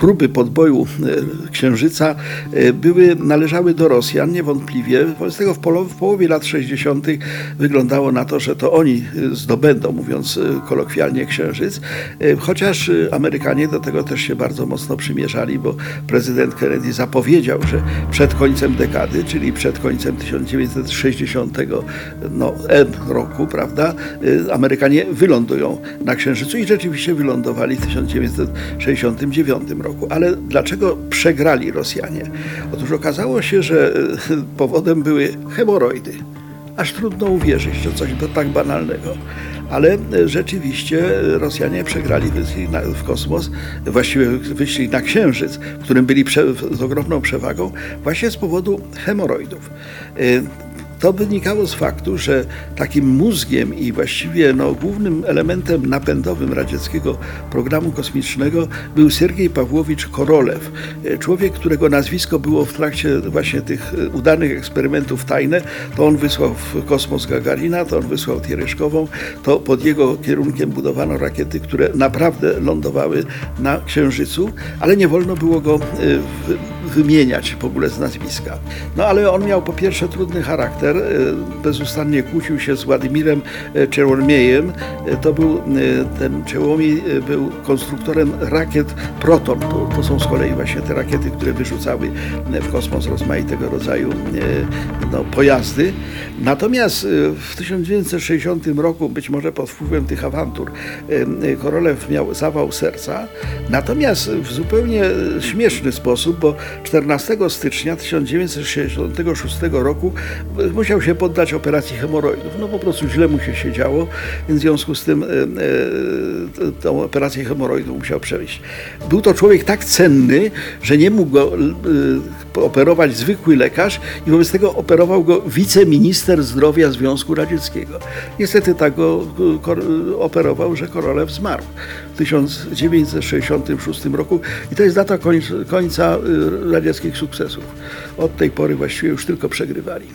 próby podboju y, księżyca y, były, należały do Rosjan, niewątpliwie. Wobec tego w, polo, w połowie lat 60. wyglądało na to, że to oni zdobędą, mówiąc kolokwialnie, księżyc. Chociaż Amerykanie do tego też się bardzo mocno przymierzali, bo prezydent Kennedy zapowiedział, że przed końcem dekady, czyli przed końcem 1960 no, N roku, prawda, Amerykanie wylądują na księżycu i rzeczywiście wylądowali w 1960 1969 roku. Ale dlaczego przegrali Rosjanie? Otóż okazało się, że e, powodem były hemoroidy. Aż trudno uwierzyć, że coś tak banalnego. Ale e, rzeczywiście Rosjanie przegrali wyścig w kosmos, właściwie wyścig na Księżyc, w którym byli z ogromną przewagą, właśnie z powodu hemoroidów. To wynikało z faktu, że takim mózgiem i właściwie no, głównym elementem napędowym radzieckiego programu kosmicznego był Sergiej Pawłowicz Korolew. Człowiek, którego nazwisko było w trakcie właśnie tych e, udanych eksperymentów tajne, to on wysłał w kosmos Gagarina, to on wysłał Tiereszkową, to pod jego kierunkiem budowano rakiety, które naprawdę lądowały na Księżycu, ale nie wolno było go e, wymieniać w ogóle z nazwiska. No ale on miał po pierwsze trudny charakter, E, bezustannie kłócił się z Władimirem e, Czełomiejem. E, to był ten Czełomiej był konstruktorem rakiet Proton. To, to są z kolei właśnie te rakiety, które wyrzucały w kosmos rozmaitego rodzaju no, pojazdy. Natomiast w 1960 roku, być może pod wpływem tych awantur, Korolew miał zawał serca. Natomiast w zupełnie śmieszny sposób, bo 14 stycznia 1966 roku musiał się poddać operacji hemoroidów. No po prostu źle mu się siedziało, więc w związku z tym e, e, tą operację hemoroidów musiał przejść. Był to człowiek tak cenny, że nie mógł go e, operować zwykły lekarz i wobec tego operował go wiceminister zdrowia Związku Radzieckiego. Niestety tak go operował, że Korolew zmarł w 1966 roku i to jest data końca radzieckich sukcesów. Od tej pory właściwie już tylko przegrywali.